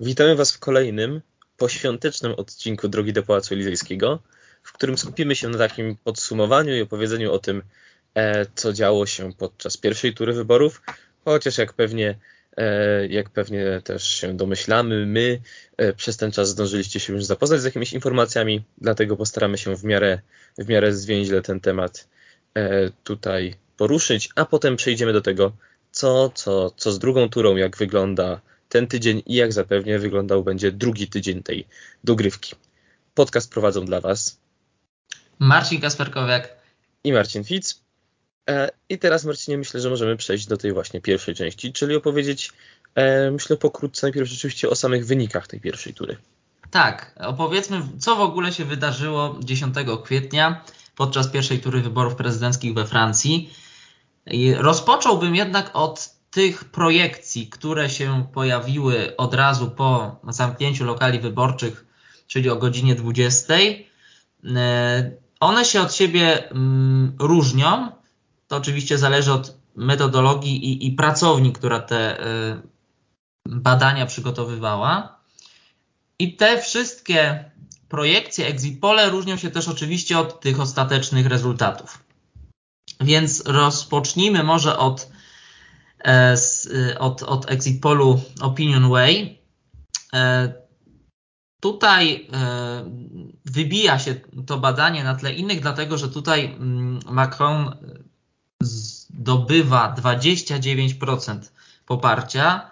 Witamy Was w kolejnym poświątecznym odcinku Drogi do Pałacu Elizejskiego, w którym skupimy się na takim podsumowaniu i opowiedzeniu o tym, e, co działo się podczas pierwszej tury wyborów, chociaż jak pewnie, e, jak pewnie też się domyślamy, my e, przez ten czas zdążyliście się już zapoznać z jakimiś informacjami, dlatego postaramy się w miarę, w miarę zwięźle ten temat tutaj poruszyć, a potem przejdziemy do tego, co, co, co z drugą turą, jak wygląda ten tydzień i jak zapewnie wyglądał będzie drugi tydzień tej dogrywki. Podcast prowadzą dla Was Marcin Kasperkowiak i Marcin Fitz. E, I teraz, Marcinie, myślę, że możemy przejść do tej właśnie pierwszej części, czyli opowiedzieć, e, myślę, pokrótce najpierw rzeczywiście o samych wynikach tej pierwszej tury. Tak, opowiedzmy, co w ogóle się wydarzyło 10 kwietnia podczas pierwszej tury wyborów prezydenckich we Francji. Rozpocząłbym jednak od tych projekcji, które się pojawiły od razu po zamknięciu lokali wyborczych, czyli o godzinie 20, e, one się od siebie mm, różnią. To oczywiście zależy od metodologii i, i pracowni, która te e, badania przygotowywała. I te wszystkie projekcje exit pole różnią się też oczywiście od tych ostatecznych rezultatów. Więc rozpocznijmy może od z, e, od, od exit polu Opinion Way. E, tutaj wybija się to badanie na tle innych, dlatego że tutaj mm, Macron zdobywa 29% poparcia,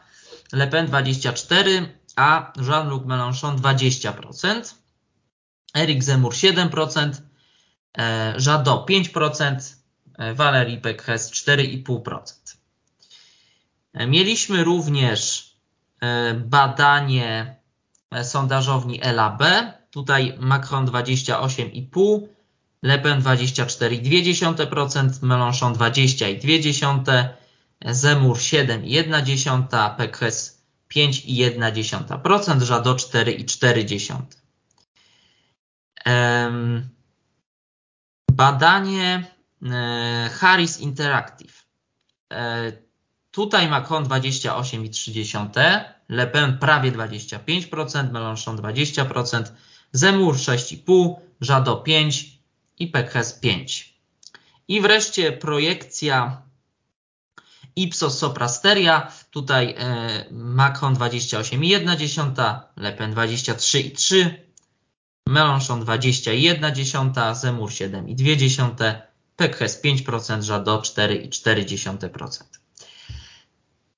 Le Pen 24%, a Jean-Luc Mélenchon 20%, Eric Zemmour 7%, Jadot 5%, Valérie Pécresse 4,5%. Mieliśmy również e, badanie e, sondażowni LAB. Tutaj Macron 28,5%, Le Pen 24,2%, Mélenchon 20,2%, Zemur 7,1%, Pécresse 5,1%, Jadot 4,4%. Badanie e, Harris Interactive. Tutaj Macron 28,3, Le Pen prawie 25%, Mélenchon 20%, Zemmour 6,5, Jadot 5 i Pécresse 5. I wreszcie projekcja Ipsos Soprasteria. Tutaj e, Macron 28,1, Le Pen 23,3, Mélenchon 21,1, Zemmour 7,2, Pécresse 5%, Jadot 4,4%.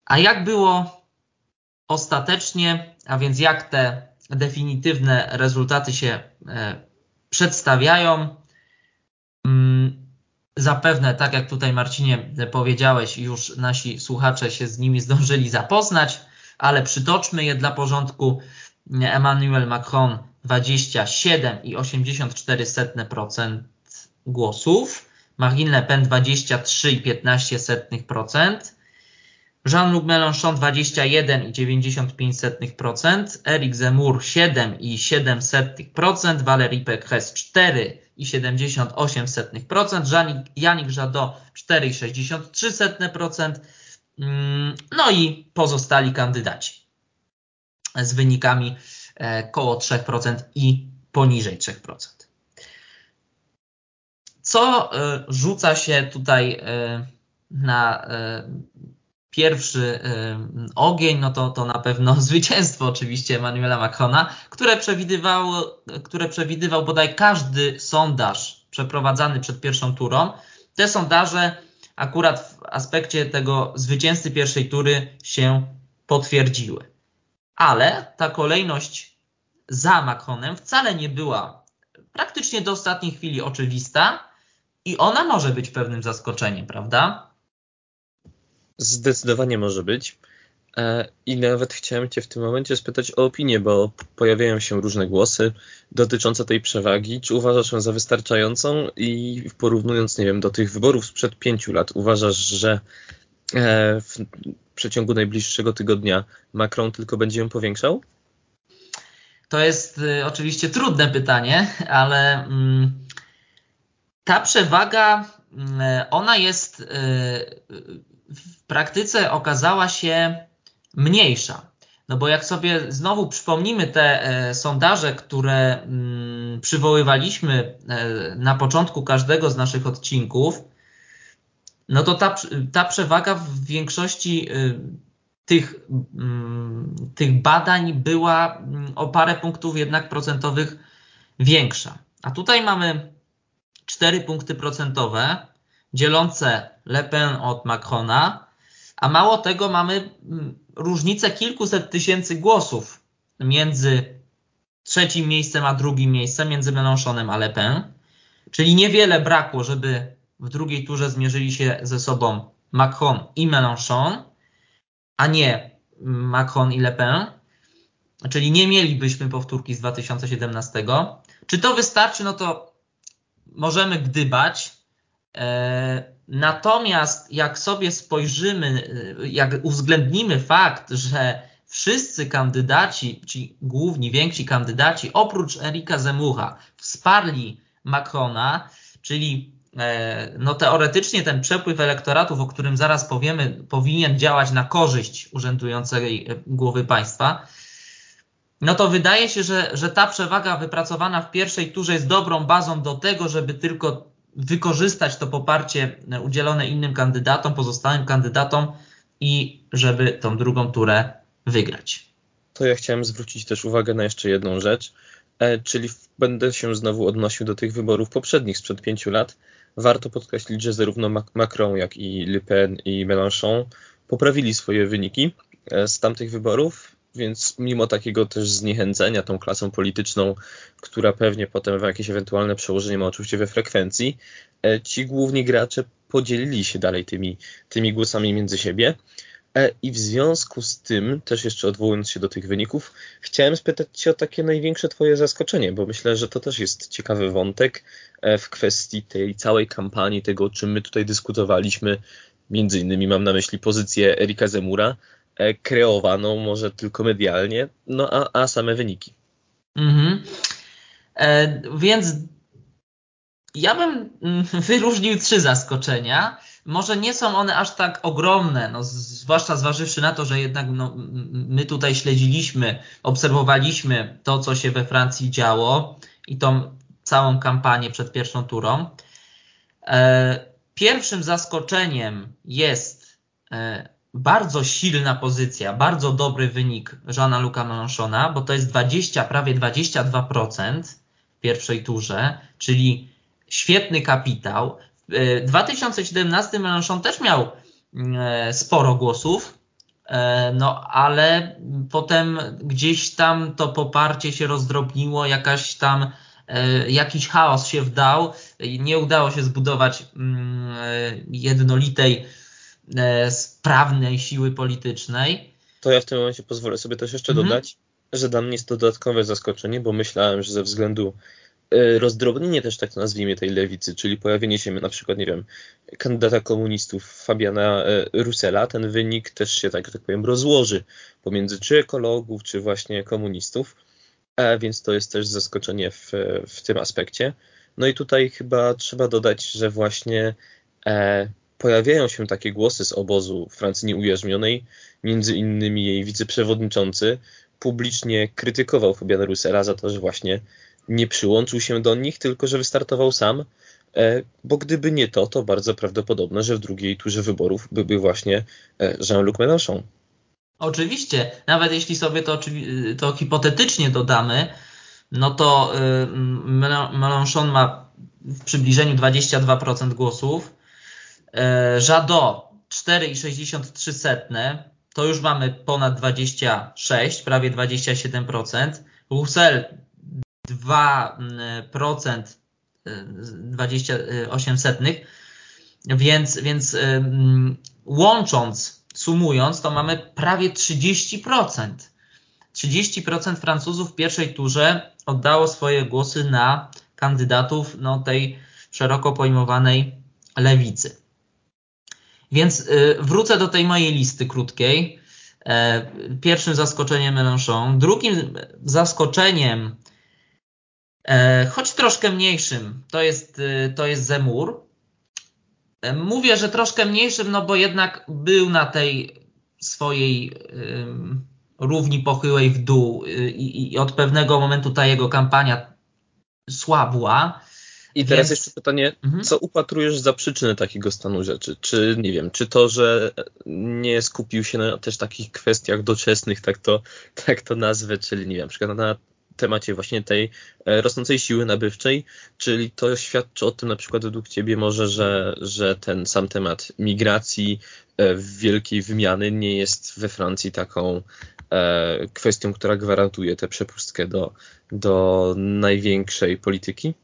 A jak było ostatecznie, a więc jak te definitywne rezultaty się e, przedstawiają? Mm, zapewne, tak jak tutaj Marcinie powiedziałeś, już nasi słuchacze się z nimi zdążyli zapoznać, ale przytoczmy je dla porządku. Emmanuel Macron 27,84% głosów, Marine Le Pen 23,15%, Jean-Luc Mélenchon 21,95%, Eric Zemmour 7,7%, Valérie Pécresse 4,78%, Yannick Jadot 4,63%, mm, no i pozostali kandydaci z wynikami e, koło 3% i poniżej 3%. Co e, rzuca się tutaj e, na pierwszy ogień, no to, to na pewno zwycięstwo oczywiście Emmanuela Macrona, które, przewidywało, które przewidywał bodaj każdy sondaż przeprowadzany przed pierwszą turą. Te sondaże akurat w aspekcie tego zwycięzcy pierwszej tury się potwierdziły. Ale ta kolejność za Macronem wcale nie była praktycznie do ostatniej chwili oczywista i ona może być pewnym zaskoczeniem, prawda? Zdecydowanie może być. E, I nawet chciałem Cię w tym momencie spytać o opinię, bo pojawiają się różne głosy dotyczące tej przewagi. Czy uważasz ją za wystarczającą i porównując, nie wiem, do tych wyborów sprzed pięciu lat, uważasz, że e, w przeciągu najbliższego tygodnia Macron tylko będzie ją powiększał? To jest y, oczywiście trudne pytanie, ale mm, ta przewaga, y, ona jest y, w praktyce okazała się mniejsza. No bo jak sobie znowu przypomnimy te e, sondaże, które mm, przywoływaliśmy e, na początku każdego z naszych odcinków, no to ta, ta przewaga w większości e, tych, mm, tych badań była mm, o parę punktów jednak procentowych większa. A tutaj mamy 4 punkty procentowe dzielące Le Pen od Macrona, a mało tego mamy mm, różnicę kilkuset tysięcy głosów między trzecim miejscem a drugim miejscem, między Mélenchonem a Le Pen. Czyli niewiele brakło, żeby w drugiej turze zmierzyli się ze sobą Macron i Mélenchon, a nie Macron i Le Pen. Czyli nie mielibyśmy powtórki z 2017. Czy to wystarczy? No to możemy gdybać. E, natomiast jak sobie spojrzymy, e, jak uwzględnimy fakt, że wszyscy kandydaci, ci główni, więksi kandydaci, oprócz Erika Zemura, wsparli Macrona, czyli e, no teoretycznie ten przepływ elektoratów, o którym zaraz powiemy, powinien działać na korzyść urzędującej głowy państwa, no to wydaje się, że, że ta przewaga wypracowana w pierwszej turze jest dobrą bazą do tego, żeby tylko wykorzystać to poparcie udzielone innym kandydatom, pozostałym kandydatom i żeby tą drugą turę wygrać. To ja chciałem zwrócić też uwagę na jeszcze jedną rzecz, e, czyli będę się znowu odnosił do tych wyborów poprzednich sprzed pięciu lat. Warto podkreślić, że zarówno Macron, jak i Le Pen i Mélenchon poprawili swoje wyniki e, z tamtych wyborów więc mimo takiego też zniechęcenia tą klasą polityczną, która pewnie potem w jakieś ewentualne przełożenie ma oczywiście we frekwencji, e, ci główni gracze podzielili się dalej tymi, tymi głosami między siebie. E, I w związku z tym, też jeszcze odwołując się do tych wyników, chciałem spytać Cię o takie największe Twoje zaskoczenie, bo myślę, że to też jest ciekawy wątek e, w kwestii tej całej kampanii, tego o czym my tutaj dyskutowaliśmy. Między innymi mam na myśli pozycję Erika Zemura, kreowaną może tylko medialnie, no a, a same wyniki. Mhm. E, więc ja bym mm, wyróżnił trzy zaskoczenia. Może nie są one aż tak ogromne, no, zwłaszcza zważywszy na to, że jednak no, my tutaj śledziliśmy, obserwowaliśmy to, co się we Francji działo i tą całą kampanię przed pierwszą turą. E, pierwszym zaskoczeniem jest e, bardzo silna pozycja, bardzo dobry wynik Żana Luka Mélenchona, bo to jest 20, prawie 22% w pierwszej turze, czyli świetny kapitał. W 2017 Mélenchon też miał e, sporo głosów, e, no ale potem gdzieś tam to poparcie się rozdrobniło, jakaś tam e, jakiś chaos się wdał, nie udało się zbudować mm, jednolitej sprawnej siły politycznej. To ja w tym momencie pozwolę sobie też jeszcze mhm. dodać, że dla mnie jest to dodatkowe zaskoczenie, bo myślałem, że ze względu e, rozdrobnienie też tak nazwijmy tej lewicy, czyli pojawienie się na przykład, nie wiem, kandydata komunistów Fabiana e, Rusela, ten wynik też się, tak, tak powiem, rozłoży pomiędzy czy ekologów, czy właśnie komunistów, więc to jest też zaskoczenie w, w tym aspekcie. No i tutaj chyba trzeba dodać, że właśnie e, pojawiają się takie głosy z obozu Francji nieujarzmionej, między innymi jej wiceprzewodniczący publicznie krytykował Fabiana Russella za to, że właśnie nie przyłączył się do nich, tylko że wystartował sam, e, bo gdyby nie to, to bardzo prawdopodobne, że w drugiej turze wyborów byłby właśnie e, Jean-Luc Mélenchon. Oczywiście, nawet jeśli sobie to, to hipotetycznie dodamy, no to Mélenchon ma w przybliżeniu 22% głosów, E, Jadot 4,63 to już mamy ponad 26, prawie 27%. Roussel 2%, 28 setnych. Więc, więc łącząc, sumując, to mamy prawie 30%. 30% Francuzów w pierwszej turze oddało swoje głosy na kandydatów no, tej szeroko pojmowanej lewicy. Więc y, wrócę do tej mojej listy krótkiej. E, pierwszym zaskoczeniem Mélenchon. Drugim zaskoczeniem, e, choć troszkę mniejszym, to jest, y, to jest Zemur. E, mówię, że troszkę mniejszym, no bo jednak był na tej swojej równi pochyłej w dół i, i od pewnego momentu ta jego kampania słabła. I teraz Więc... jeszcze pytanie, mhm. co upatrujesz za przyczynę takiego stanu rzeczy? Czy nie wiem, czy to, że nie skupił się na też takich kwestiach doczesnych, tak to, tak to nazwę, czyli nie wiem, na przykład na temacie właśnie tej e, rosnącej siły nabywczej, czyli to świadczy o tym na przykład według Ciebie może, że, że ten sam temat migracji, e, wielkiej wymiany nie jest we Francji taką e, kwestią, która gwarantuje tę przepustkę do, do największej polityki?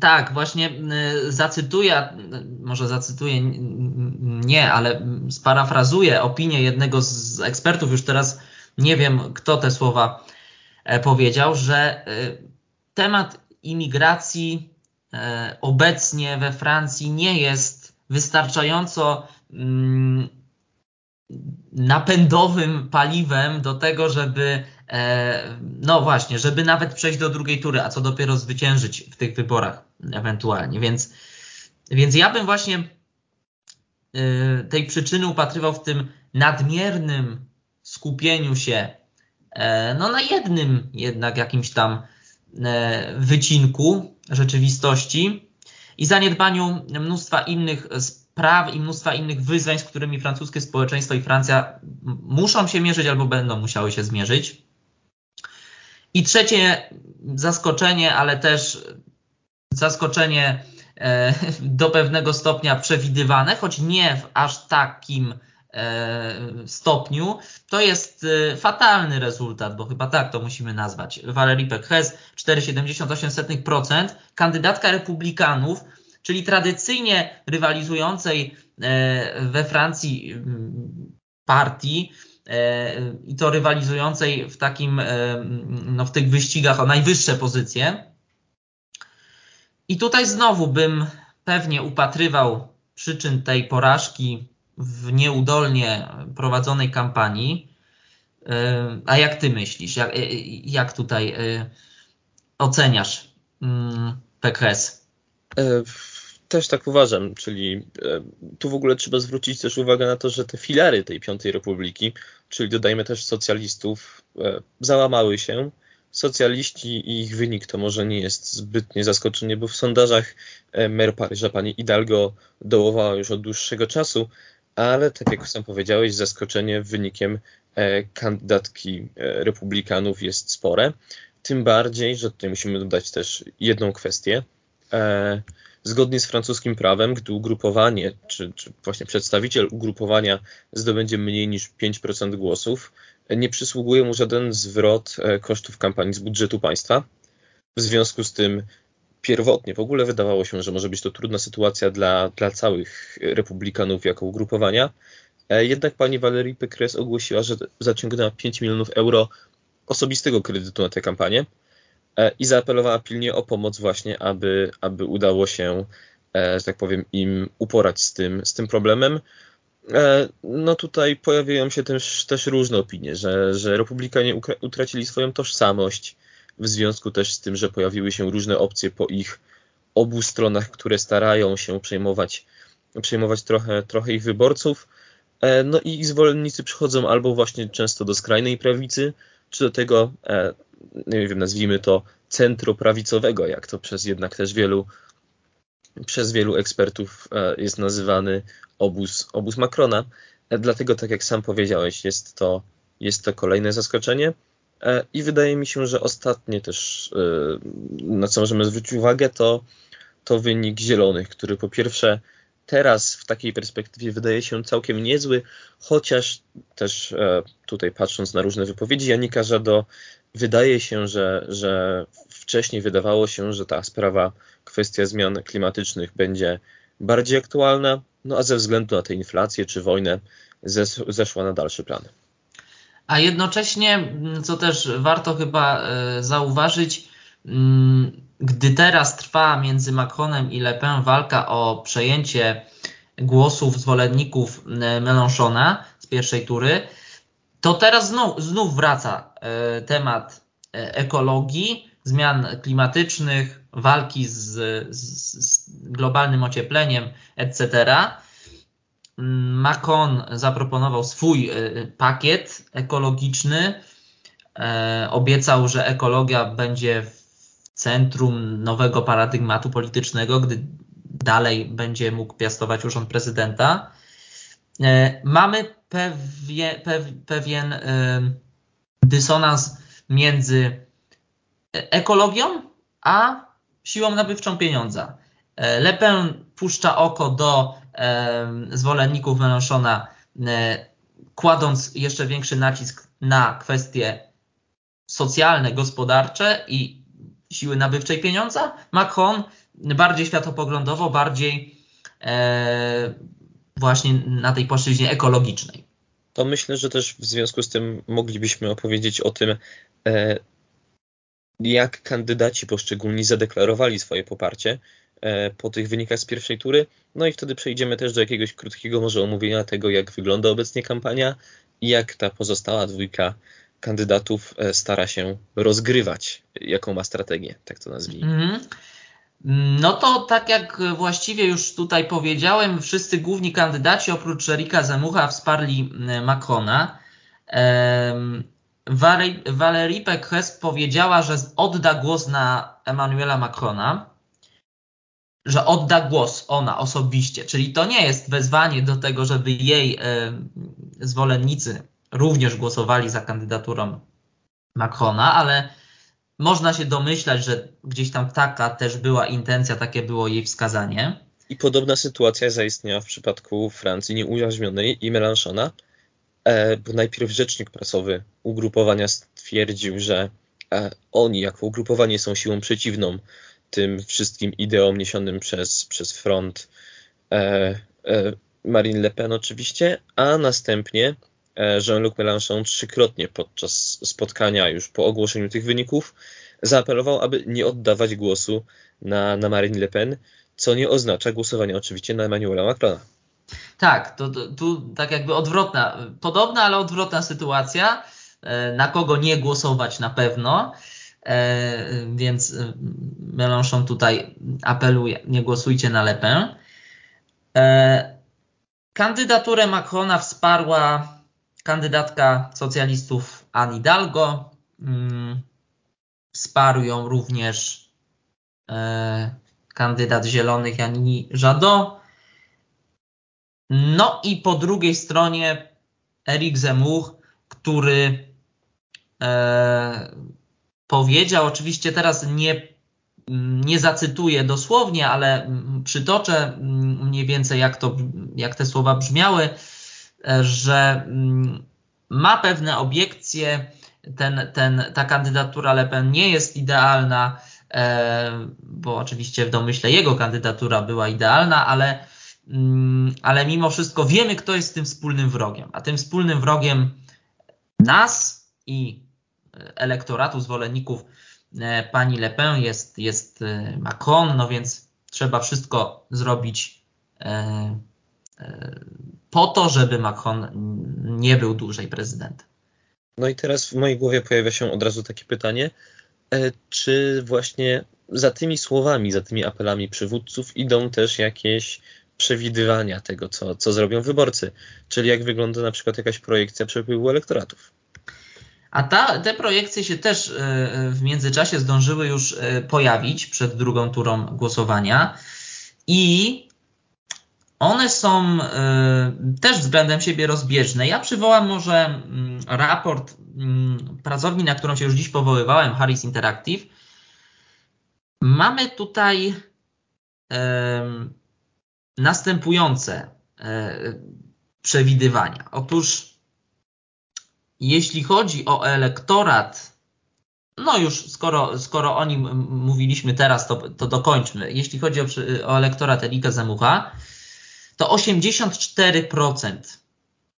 Tak, właśnie zacytuję, może zacytuję nie, ale sparafrazuję opinię jednego z ekspertów, już teraz nie wiem, kto te słowa E, powiedział, że e, temat imigracji e, obecnie we Francji nie jest wystarczająco mm, napędowym paliwem do tego, żeby no właśnie, żeby nawet przejść do drugiej tury, a co dopiero zwyciężyć w tych wyborach ewentualnie. Więc, więc ja bym właśnie tej przyczyny upatrywał w tym nadmiernym skupieniu się E, no na jednym jednak jakimś tam e, wycinku rzeczywistości i zaniedbaniu mnóstwa innych spraw i mnóstwa innych wyzwań, z którymi francuskie społeczeństwo i Francja muszą się mierzyć albo będą musiały się zmierzyć. I trzecie zaskoczenie, ale też zaskoczenie e, do pewnego stopnia przewidywane, choć nie w aż takim E, stopniu, to jest e, fatalny rezultat, bo chyba tak to musimy nazwać. Valerie Pécresse 4,78%, kandydatka republikanów, czyli tradycyjnie rywalizującej we Francji mm, partii, i to rywalizującej w takim, no w tych wyścigach o najwyższe pozycje. I tutaj znowu bym pewnie upatrywał przyczyn tej porażki w nieudolnie prowadzonej kampanii. E, a jak ty myślisz? Jak, e, jak tutaj e, oceniasz mm, PKS? Też tak uważam, czyli tu w ogóle trzeba zwrócić też uwagę na to, że te filary tej Piątej Republiki, czyli dodajmy też socjalistów, załamały się. Socjaliści i ich wynik to może nie jest zbytnie zaskoczenie, bo w sondażach mer Paryża pani Hidalgo dołowała już od dłuższego czasu, ale tak jak sam powiedziałeś, zaskoczenie wynikiem e, kandydatki e, republikanów jest spore. Tym bardziej, że tutaj musimy dodać też jedną kwestię. E, zgodnie z francuskim prawem, gdy ugrupowanie, czy, czy właśnie przedstawiciel ugrupowania zdobędzie mniej niż 5% głosów, nie przysługuje mu żaden zwrot kosztów kampanii z budżetu państwa. W związku z tym pierwotnie w ogóle wydawało się, że może być to trudna sytuacja dla, dla całych republikanów jako ugrupowania. E, jednak pani Valerie Pécresse ogłosiła, że zaciągnęła 5 milionów euro osobistego kredytu na tę kampanię e, i zaapelowała pilnie o pomoc właśnie, aby, aby udało się, e, że tak powiem, im uporać z tym, z tym problemem. No tutaj pojawiają się też, też różne opinie, że, że republikanie utracili swoją tożsamość, w związku też z tym, że pojawiły się różne opcje po ich obu stronach, które starają się przejmować, przejmować trochę, trochę ich wyborców. E, no i ich zwolennicy przychodzą albo właśnie często do skrajnej prawicy, czy do tego, e, nie wiem, nazwijmy to centroprawicowego, jak to przez jednak też wielu, przez wielu ekspertów e, jest nazywany obóz, obóz Macrona. Dlatego, tak jak sam powiedziałeś, jest to, jest to kolejne zaskoczenie. E, I wydaje mi się, że ostatnie też, e, na co możemy zwrócić uwagę, to, to wynik zielonych, który po pierwsze teraz w takiej perspektywie wydaje się całkiem niezły, chociaż też e, tutaj patrząc na różne wypowiedzi Janika Żado, wydaje się, że, że wcześniej wydawało się, że ta sprawa, kwestia zmian klimatycznych będzie bardziej aktualna, no a ze względu na tę inflację czy wojnę zeszła na dalszy plan a jednocześnie, co też warto chyba e, zauważyć, mm, gdy teraz trwa między Macronem i Le Pen walka o przejęcie głosów zwolenników e, Mélenchona z pierwszej tury, to teraz znów, znów wraca e, temat ekologii, zmian klimatycznych, walki z, z, z globalnym ociepleniem, etc. Macron zaproponował swój pakiet ekologiczny. Obiecał, że ekologia będzie w centrum nowego paradygmatu politycznego, gdy dalej będzie mógł piastować urząd prezydenta. Mamy pewien, pewien dysonans między ekologią a siłą nabywczą pieniądza. E, Le Pen puszcza oko do zwolenników Mélenchona, e, kładąc jeszcze większy nacisk na kwestie socjalne, gospodarcze i siły nabywczej pieniądza. Macron bardziej światopoglądowo, bardziej e, właśnie na tej płaszczyźnie ekologicznej. To myślę, że też w związku z tym moglibyśmy opowiedzieć o tym, e, jak kandydaci poszczególni zadeklarowali swoje poparcie e, po tych wynikach z pierwszej tury. No i wtedy przejdziemy też do jakiegoś krótkiego może omówienia tego, jak wygląda obecnie kampania i jak ta pozostała dwójka kandydatów e, stara się rozgrywać, jaką ma strategię, tak to nazwijmy. Mm. No to tak jak właściwie już tutaj powiedziałem, wszyscy główni kandydaci oprócz Erika Zemucha wsparli e, Macrona. Valérie Pécresse powiedziała, że odda głos na Emmanuela Macrona, że odda głos ona osobiście, czyli to nie jest wezwanie do tego, żeby jej zwolennicy również głosowali za kandydaturą Macrona, ale można się domyślać, że gdzieś tam taka też była intencja, takie było jej wskazanie. I podobna sytuacja zaistniała w przypadku Francji nieujarzmionej i Mélenchona, e, bo najpierw rzecznik prasowy ugrupowania stwierdził, że e, oni jako ugrupowanie są siłą przeciwną tym wszystkim ideom niesionym przez, przez front e, Marine Le Pen oczywiście, a następnie Jean-Luc Mélenchon trzykrotnie podczas spotkania już po ogłoszeniu tych wyników zaapelował, aby nie oddawać głosu na, na Marine Le Pen, co nie oznacza głosowania oczywiście na Emmanuela Macrona. Tak, to, tu tak jakby odwrotna, podobna, ale odwrotna sytuacja. E, na kogo nie głosować na pewno, e, więc Mélenchon tutaj apeluje, nie głosujcie na Le Pen. Kandydaturę Macrona wsparła kandydatka socjalistów Anne Hidalgo. Mm, wsparł ją również e, kandydat Zielonych Janini Jadot. No i po drugiej stronie Eric Zemmour, który e, powiedział, oczywiście teraz nie, nie zacytuję dosłownie, ale przytoczę mniej więcej jak, to, jak te słowa brzmiały, że mm, ma pewne obiekcje, ten, ten, ta kandydatura Le Pen nie jest idealna, e, bo oczywiście w domyśle jego kandydatura była idealna, ale, mm, ale mimo wszystko wiemy, kto jest tym wspólnym wrogiem. A tym wspólnym wrogiem nas i elektoratu zwolenników e, pani Le Pen jest, jest e, Macron, no więc trzeba wszystko zrobić po to, żeby Macron nie był dłużej prezydentem. No i teraz w mojej głowie pojawia się od razu takie pytanie, e, czy właśnie za tymi słowami, za tymi apelami przywódców idą też jakieś przewidywania tego, co, co zrobią wyborcy, czyli jak wygląda na przykład jakaś projekcja przepływu elektoratów. A ta, te projekcje się też e, w międzyczasie zdążyły już e, pojawić przed drugą turą głosowania i one są y, też względem siebie rozbieżne. Ja przywołam może mm, raport mm, pracowni, na którą się już dziś powoływałem, Harris Interactive. Mamy tutaj następujące e, przewidywania. Otóż, jeśli chodzi o elektorat, no już skoro, skoro o nim mówiliśmy teraz, to, to dokończmy. Jeśli chodzi o, o elektorat Erika Zamucha, to 84%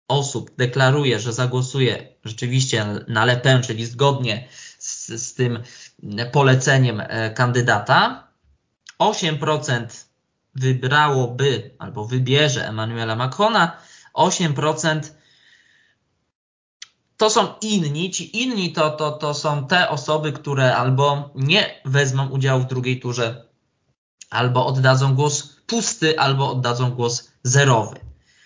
osób deklaruje, że zagłosuje rzeczywiście na Le Pen, czyli zgodnie z, z tym poleceniem e, kandydata. 8% wybrałoby albo wybierze Emmanuela Macrona, 8% to są inni. Ci inni to, to, to są te osoby, które albo nie wezmą udziału w drugiej turze, albo oddadzą głos pusty, albo oddadzą głos zerowy.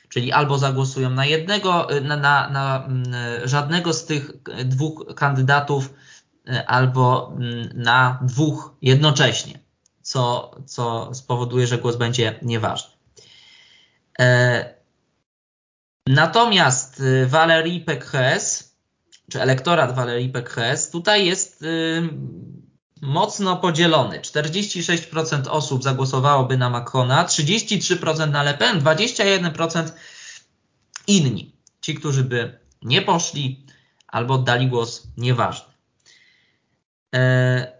Czyli albo zagłosują na jednego, na, na, na mm, żadnego z tych dwóch kandydatów, albo mm, na dwóch jednocześnie, co, co spowoduje, że głos będzie nieważny. E, natomiast Valérie Pécresse, czy elektorat Valérie Pécresse, tutaj jest mocno podzielony. 46% osób zagłosowałoby na Macrona, 33% na Le Pen, 21% inni. Ci, którzy by nie poszli albo oddali głos nieważny. E,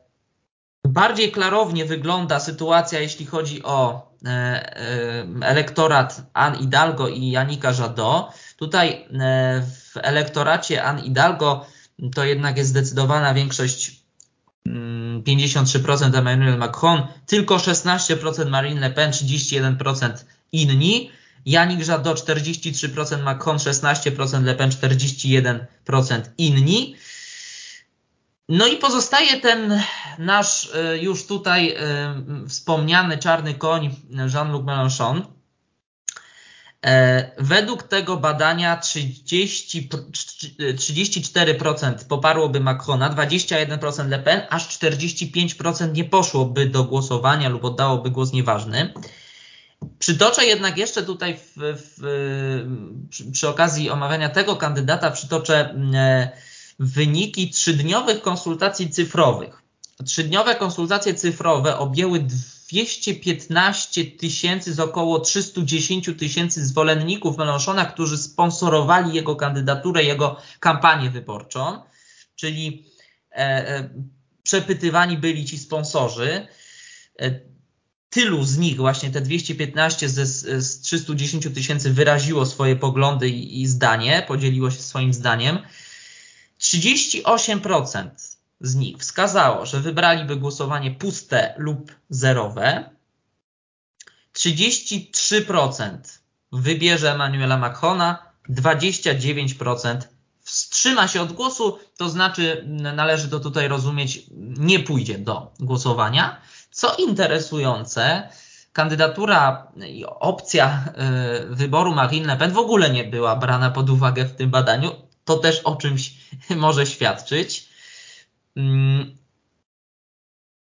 bardziej klarownie wygląda sytuacja, jeśli chodzi o e, e, elektorat Anne Hidalgo i Janika Jadot. Tutaj w elektoracie Anne Hidalgo to jednak jest zdecydowana większość 53% Emmanuel Macron, tylko 16% Marine Le Pen, 31% inni. Janik Jadot 43%, Macron 16%, Le Pen 41% inni. No i pozostaje ten nasz y, już tutaj y, wspomniany czarny koń Jean-Luc Mélenchon, według tego badania 30, 34% poparłoby Macrona, 21% Le Pen, aż 45% nie poszłoby do głosowania lub oddałoby głos nieważny. Przytoczę jednak jeszcze tutaj w, w, przy, przy okazji omawiania tego kandydata, przytoczę e, wyniki trzydniowych konsultacji cyfrowych. Trzydniowe konsultacje cyfrowe objęły 215 tysięcy z około 310 tysięcy zwolenników Melanchona, którzy sponsorowali jego kandydaturę, jego kampanię wyborczą, czyli e, e, przepytywani byli ci sponsorzy. E, tylu z nich, właśnie te 215 z, z 310 tysięcy wyraziło swoje poglądy i, i zdanie, podzieliło się swoim zdaniem. 38% z nich wskazało, że wybraliby głosowanie puste lub zerowe. 33% wybierze Emmanuela Macrona, 29% wstrzyma się od głosu, to znaczy należy to tutaj rozumieć, nie pójdzie do głosowania. Co interesujące, kandydatura i opcja y, wyboru Marine Le Pen w ogóle nie była brana pod uwagę w tym badaniu. To też o czymś może świadczyć. Mm.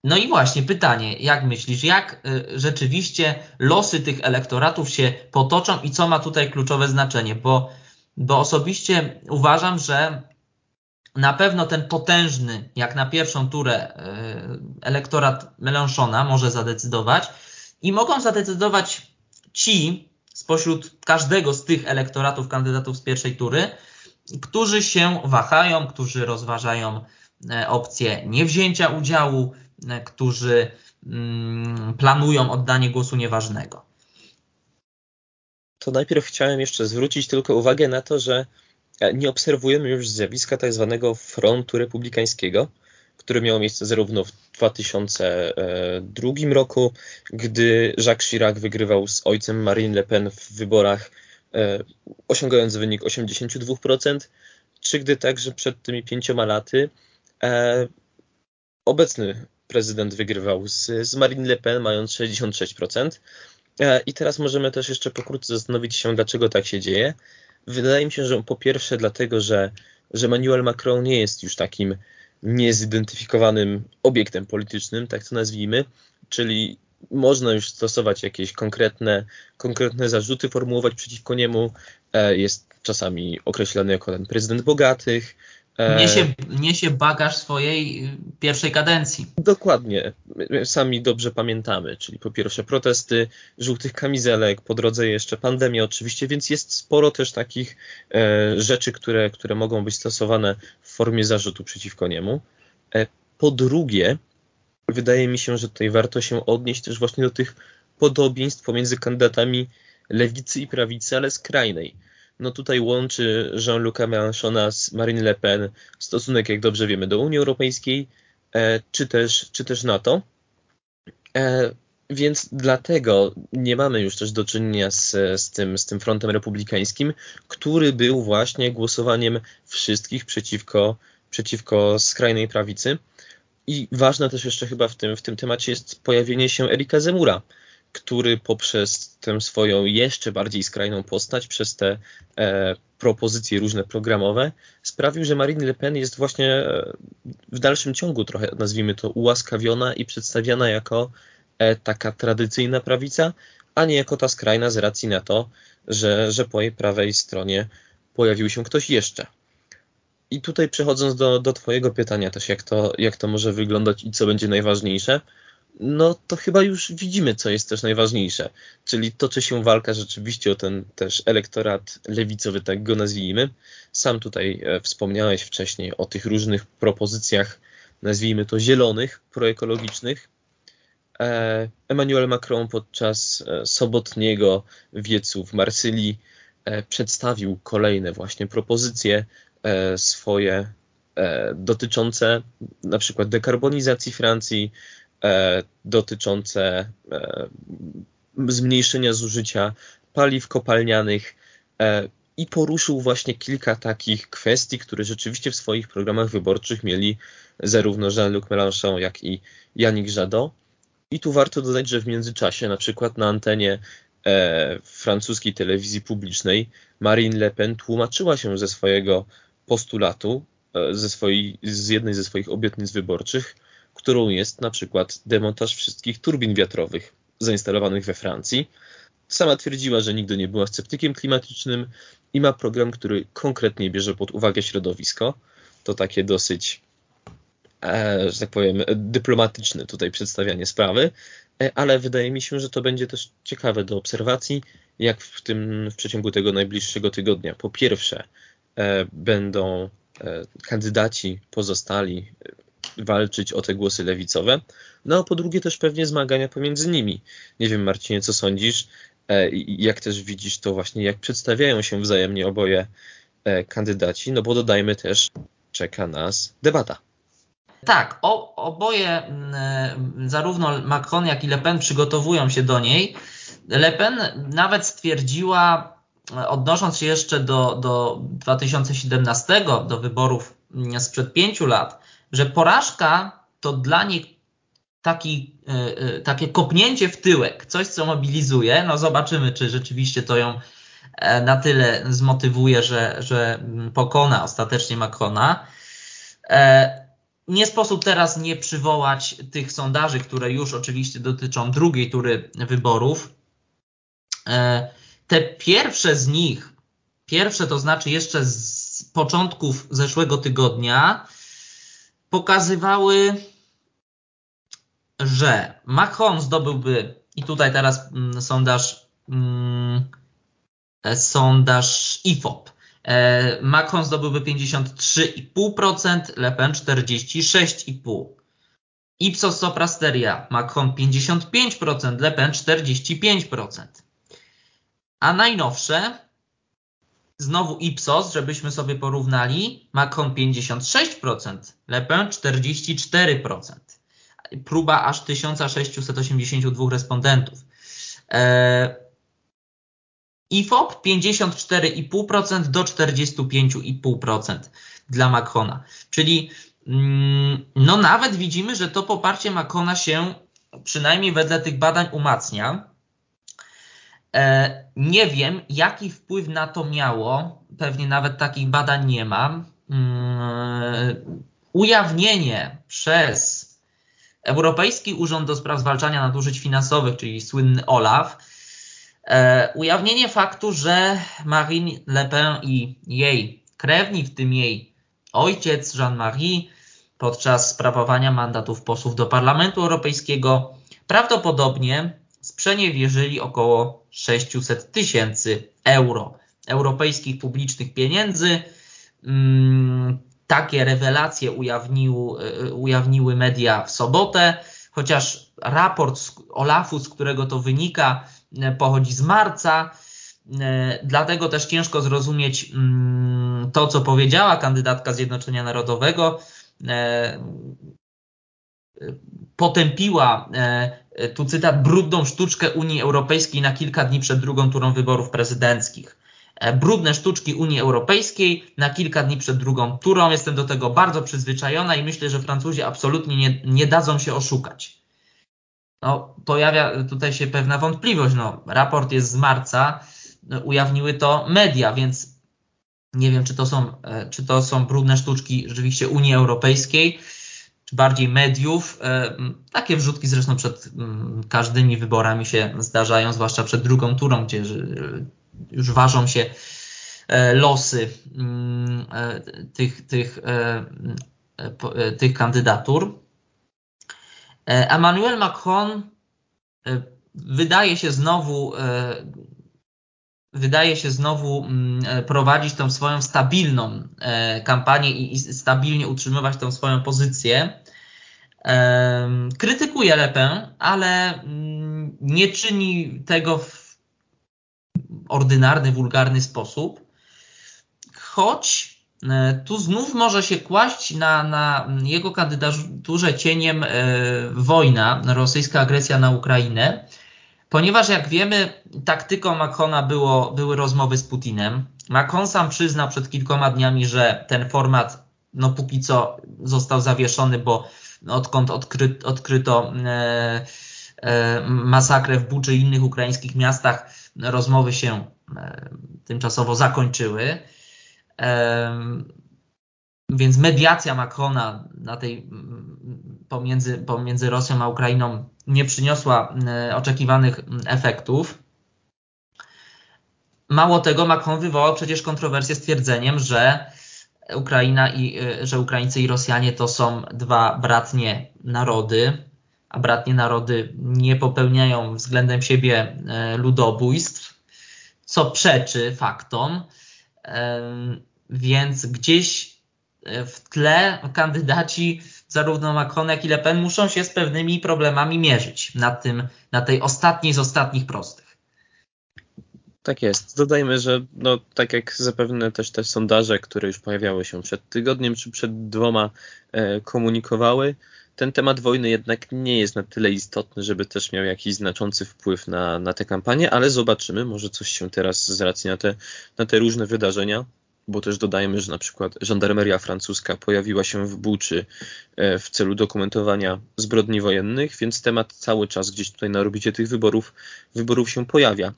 No i właśnie pytanie, jak myślisz, jak y, rzeczywiście losy tych elektoratów się potoczą i co ma tutaj kluczowe znaczenie? Bo, bo osobiście uważam, że na pewno ten potężny, jak na pierwszą turę, y, elektorat Melanchona może zadecydować i mogą zadecydować ci spośród każdego z tych elektoratów kandydatów z pierwszej tury, którzy się wahają, którzy rozważają opcję niewzięcia udziału, e, którzy mm, planują oddanie głosu nieważnego. To najpierw chciałem jeszcze zwrócić tylko uwagę na to, że e, nie obserwujemy już zjawiska tak zwanego frontu republikańskiego, który miał miejsce zarówno w 2002 roku, gdy Jacques Chirac wygrywał z ojcem Marine Le Pen w wyborach, osiągając wynik 82%, czy gdy także przed tymi pięcioma laty E, obecny prezydent wygrywał z, z Marine Le Pen, mając 66%. E, I teraz możemy też jeszcze pokrótce zastanowić się, dlaczego tak się dzieje. Wydaje mi się, że po pierwsze dlatego, że, że Emmanuel Macron nie jest już takim niezidentyfikowanym obiektem politycznym, tak to nazwijmy, czyli można już stosować jakieś konkretne, konkretne zarzuty, formułować przeciwko niemu. E, jest czasami określany jako ten prezydent bogatych, E, niesie, niesie bagaż swojej y, pierwszej kadencji. Dokładnie. Sami dobrze pamiętamy, czyli po pierwsze protesty żółtych kamizelek, po drodze jeszcze pandemia oczywiście, więc jest sporo też takich e, rzeczy, które, które mogą być stosowane w formie zarzutu przeciwko niemu. E, po drugie, wydaje mi się, że tutaj warto się odnieść też właśnie do tych podobieństw pomiędzy kandydatami lewicy i prawicy, ale skrajnej no tutaj łączy Jean-Luc'a Mélenchona z Marine Le Pen stosunek, jak dobrze wiemy, do Unii Europejskiej, e, czy też, czy też NATO. E, więc dlatego nie mamy już też do czynienia z, z, tym, z tym frontem republikańskim, który był właśnie głosowaniem wszystkich przeciwko, przeciwko skrajnej prawicy. I ważne też jeszcze chyba w tym, w tym temacie jest pojawienie się Erika Zemura, który poprzez tę swoją jeszcze bardziej skrajną postać, przez te e, propozycje różne programowe, sprawił, że Marine Le Pen jest właśnie e, w dalszym ciągu trochę, nazwijmy to, ułaskawiona i przedstawiana jako e, taka tradycyjna prawica, a nie jako ta skrajna z racji na to, że, że po jej prawej stronie pojawił się ktoś jeszcze. I tutaj przechodząc do, do Twojego pytania też, jak to, jak to może wyglądać i co będzie najważniejsze, no to chyba już widzimy, co jest też najważniejsze. Czyli toczy się walka rzeczywiście o ten też elektorat lewicowy, tak go nazwijmy. Sam tutaj e, wspomniałeś wcześniej o tych różnych propozycjach, nazwijmy to zielonych, proekologicznych. E, Emmanuel Macron podczas e, sobotniego wiecu w Marsylii przedstawił kolejne właśnie propozycje swoje dotyczące na przykład dekarbonizacji Francji, dotyczące e, zmniejszenia zużycia paliw kopalnianych e, i poruszył właśnie kilka takich kwestii, które rzeczywiście w swoich programach wyborczych mieli zarówno Jean-Luc Mélenchon, jak i Yannick Jadot. I tu warto dodać, że w międzyczasie, na przykład na antenie e, francuskiej telewizji publicznej, Marine Le Pen tłumaczyła się ze swojego postulatu, e, ze swojej, z jednej ze swoich obietnic wyborczych, którą jest na przykład demontaż wszystkich turbin wiatrowych zainstalowanych we Francji. Sama twierdziła, że nigdy nie była sceptykiem klimatycznym i ma program, który konkretnie bierze pod uwagę środowisko. To takie dosyć, e, że tak powiem, dyplomatyczne tutaj przedstawianie sprawy, e, ale wydaje mi się, że to będzie też ciekawe do obserwacji, jak w tym w przeciągu tego najbliższego tygodnia. Po pierwsze, e, będą kandydaci pozostali walczyć o te głosy lewicowe. No a po drugie też pewnie zmagania pomiędzy nimi. Nie wiem, Marcinie, co sądzisz? E, jak też widzisz to właśnie, jak przedstawiają się wzajemnie oboje e, kandydaci? No bo dodajmy też, czeka nas debata. Tak, o, oboje, mm, zarówno Macron, jak i Le Pen przygotowują się do niej. Le Pen nawet stwierdziła, odnosząc się jeszcze do, do 2017, do wyborów mm, sprzed pięciu lat, że porażka to dla nich taki, e, e, takie kopnięcie w tyłek, coś co mobilizuje. No zobaczymy, czy rzeczywiście to ją e, na tyle zmotywuje, że, że pokona ostatecznie Macrona. Nie sposób teraz nie przywołać tych sondaży, które już oczywiście dotyczą drugiej tury wyborów. Te pierwsze z nich, pierwsze to znaczy jeszcze z początków zeszłego tygodnia, pokazywały, że Macron zdobyłby, i tutaj teraz mm, sondaż, mm, e, sondaż IFOP, e, Macron zdobyłby 53,5%, Le Pen 46,5%. Ipsos Soprasteria, Macron 55%, Le Pen 45%. A najnowsze Znowu Ipsos, żebyśmy sobie porównali, Macron 56%, Le Pen 44%. Próba aż 1682 respondentów. E, IFOP 54,5% do 45,5% dla Macrona. Czyli mm, no nawet widzimy, że to poparcie Macrona się przynajmniej wedle tych badań umacnia. E, nie wiem, jaki wpływ na to miało, pewnie nawet takich badań nie mam. Mm, ujawnienie przez Europejski Urząd do Spraw Zwalczania Nadużyć Finansowych, czyli słynny OLAF, e, ujawnienie faktu, że Marine Le Pen i jej krewni, w tym jej ojciec Jean-Marie, podczas sprawowania mandatów posłów do Parlamentu Europejskiego, prawdopodobnie sprzeniewierzyli około 600 tysięcy euro europejskich publicznych pieniędzy. Mm, takie rewelacje ujawnił, e, ujawniły media w sobotę, chociaż raport z Olafu, z którego to wynika, e, pochodzi z marca. E, dlatego też ciężko zrozumieć mm, to, co powiedziała kandydatka Zjednoczenia Narodowego. Potępiła E, tu cytat, brudną sztuczkę Unii Europejskiej na kilka dni przed drugą turą wyborów prezydenckich. E, brudne sztuczki Unii Europejskiej na kilka dni przed drugą turą. Jestem do tego bardzo przyzwyczajona i myślę, że Francuzi absolutnie nie, nie dadzą się oszukać. no, pojawia tutaj się pewna wątpliwość. No, raport jest z marca, no, ujawniły to media, więc nie wiem, czy to są, e, czy to są brudne sztuczki rzeczywiście Unii Europejskiej, czy bardziej mediów. E, takie wrzutki zresztą przed każdymi wyborami się zdarzają, zwłaszcza przed drugą turą, gdzie już ważą się e, losy tych, tych, tych kandydatur. Emmanuel Macron wydaje się znowu wydaje się znowu e, prowadzić tą swoją stabilną e, kampanię i stabilnie utrzymywać tą swoją pozycję. Krytykuje Le Pen, ale mm, nie czyni tego w ordynarny, wulgarny sposób, choć e, tu znów może się kłaść na, na jego kandydaturze cieniem wojna, rosyjska agresja na Ukrainę Ponieważ jak wiemy, taktyką Macrona było, były rozmowy z Putinem. Macron sam przyznał przed kilkoma dniami, że ten format no póki co został zawieszony, bo odkąd odkry, odkryto e, e, masakrę w Buczy i innych ukraińskich miastach, rozmowy się e, tymczasowo zakończyły. Więc mediacja Macrona na tej, pomiędzy, pomiędzy Rosją a Ukrainą nie przyniosła oczekiwanych efektów. Mało tego, Macron wywołał przecież kontrowersję stwierdzeniem, że Ukraina i e, że Ukraińcy i Rosjanie to są dwa bratnie narody, a bratnie narody nie popełniają względem siebie e, ludobójstw, co przeczy faktom. Więc gdzieś w tle kandydaci zarówno Macron, jak i Le Pen muszą się z pewnymi problemami mierzyć na, tym, na tej ostatniej z ostatnich prostych. Tak jest. Dodajmy, że no, tak jak zapewne też te sondaże, które już pojawiały się przed tygodniem czy przed dwoma, e, komunikowały, ten temat wojny jednak nie jest na tyle istotny, żeby też miał jakiś znaczący wpływ na, na tę kampanię, ale zobaczymy, może coś się teraz z racji na te, na te różne wydarzenia bo też dodajmy, że na przykład żandarmeria francuska pojawiła się w Buczy e, w celu dokumentowania zbrodni wojennych, więc temat cały czas gdzieś tutaj na orbicie tych wyborów, wyborów się pojawia.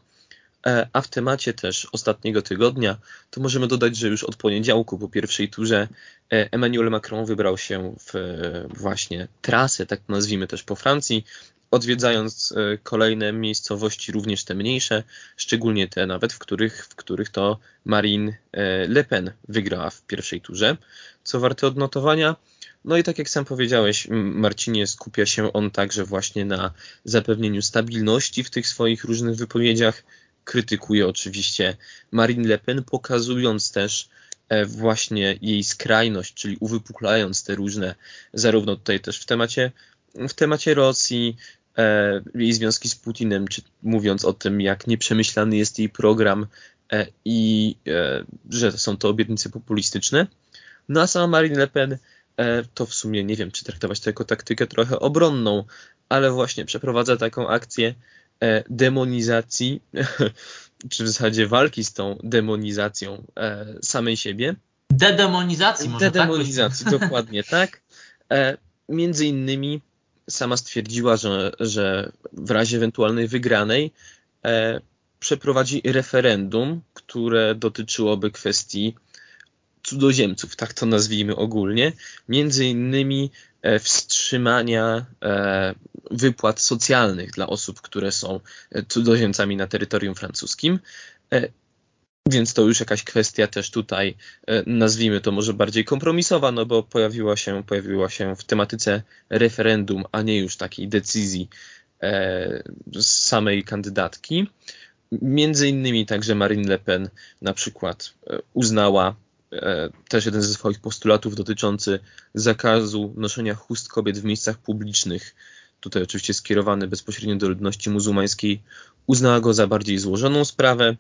E, a w temacie też ostatniego tygodnia, to możemy dodać, że już od poniedziałku po pierwszej turze e, Emmanuel Macron wybrał się w właśnie trasę, tak nazwijmy też po Francji, odwiedzając e, kolejne miejscowości, również te mniejsze, szczególnie te nawet, w których, w których to Marine e, Le Pen wygrała w pierwszej turze, co warte odnotowania. No i tak jak sam powiedziałeś, Marcinie, skupia się on także właśnie na zapewnieniu stabilności w tych swoich różnych wypowiedziach. Krytykuje oczywiście Marine Le Pen, pokazując też e, właśnie jej skrajność, czyli uwypuklając te różne, zarówno tutaj też w temacie w temacie Rosji, e, jej związki z Putinem, czy mówiąc o tym, jak nieprzemyślany jest jej program e, i że są to obietnice populistyczne. No a sama Marine Le Pen to w sumie nie wiem, czy traktować to jako taktykę trochę obronną, ale właśnie przeprowadza taką akcję demonizacji, czy w zasadzie walki z tą demonizacją e, samej siebie. Dedemonizacji może Dedemonizacji, tak dokładnie tak. Między innymi sama stwierdziła, że, że w razie ewentualnej wygranej e, przeprowadzi referendum, które dotyczyłoby kwestii cudzoziemców, tak to nazwijmy ogólnie, między innymi e, wstrzymania e, wypłat socjalnych dla osób, które są e, cudzoziemcami na terytorium francuskim. E, więc to już jakaś kwestia też tutaj, e, nazwijmy to może bardziej kompromisowa, no bo pojawiła się, pojawiła się w tematyce referendum, a nie już takiej decyzji e, samej kandydatki. Między innymi także Marine Le Pen na przykład e, uznała też jeden ze swoich postulatów dotyczący zakazu noszenia chust kobiet w miejscach publicznych, tutaj oczywiście skierowany bezpośrednio do ludności muzułmańskiej, uznała go za bardziej złożoną sprawę,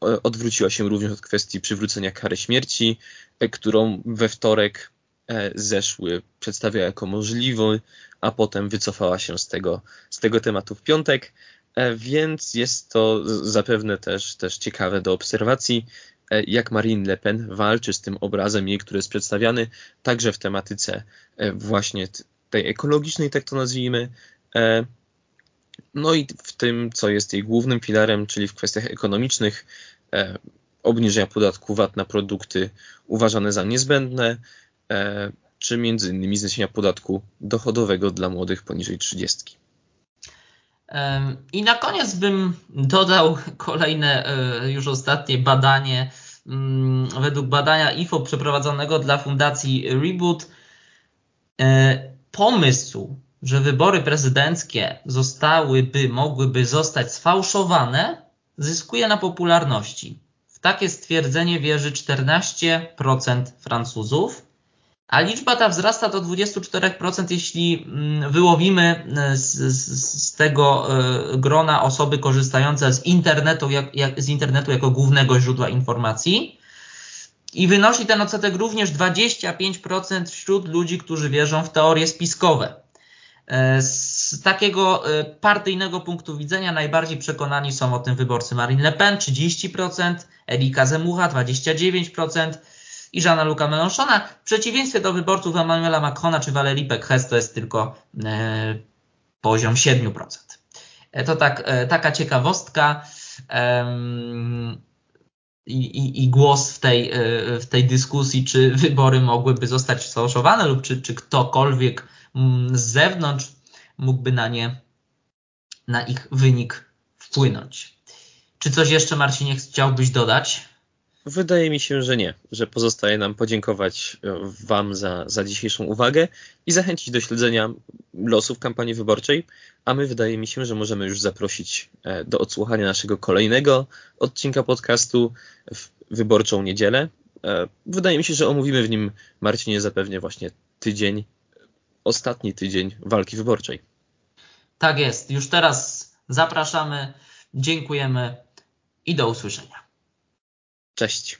odwróciła się również od kwestii przywrócenia kary śmierci, e, którą we wtorek e, zeszły przedstawia jako możliwy, a potem wycofała się z tego, z tego tematu w piątek, e, więc jest to zapewne też, też ciekawe do obserwacji, jak Marine Le Pen walczy z tym obrazem jej, który jest przedstawiany także w tematyce właśnie tej ekologicznej, tak to nazwijmy, No i w tym, co jest jej głównym filarem, czyli w kwestiach ekonomicznych, e, obniżenia podatku VAT na produkty uważane za niezbędne, e, czy między innymi zniesienia podatku dochodowego dla młodych poniżej 30. I na koniec bym dodał kolejne, e, już ostatnie badanie. Mm, według badania IFO przeprowadzonego dla Fundacji Reboot, e, pomysł, że wybory prezydenckie zostałyby, mogłyby zostać sfałszowane, zyskuje na popularności. W takie stwierdzenie wierzy 14% Francuzów, a liczba ta wzrasta do 24%, jeśli mm, wyłowimy e, z, z, z tego e, grona osoby korzystające z internetu, jak, jak, z internetu jako głównego źródła informacji. I wynosi ten odsetek również 25% wśród ludzi, którzy wierzą w teorie spiskowe. E, z takiego partyjnego punktu widzenia najbardziej przekonani są o tym wyborcy Marine Le Pen 30%, Erika Zemucha 29%, i Jeana Luca Mélenchona. W przeciwieństwie do wyborców Emmanuela Macrona czy Valérie Pécresse to jest tylko e, poziom 7%. E, to tak, e, taka ciekawostka i, i, głos w tej, e, w tej dyskusji, czy wybory mogłyby zostać sfałszowane lub czy, czy ktokolwiek z zewnątrz mógłby na nie, na ich wynik wpłynąć. Czy coś jeszcze, Marcinie, chciałbyś dodać? Wydaje mi się, że nie, że pozostaje nam podziękować e, Wam za, za dzisiejszą uwagę i zachęcić do śledzenia losów kampanii wyborczej, a my wydaje mi się, że możemy już zaprosić e, do odsłuchania naszego kolejnego odcinka podcastu w wyborczą niedzielę. E, wydaje mi się, że omówimy w nim, Marcinie, zapewnie właśnie tydzień, ostatni tydzień walki wyborczej. Tak jest. Już teraz zapraszamy, dziękujemy i do usłyszenia. Cześć.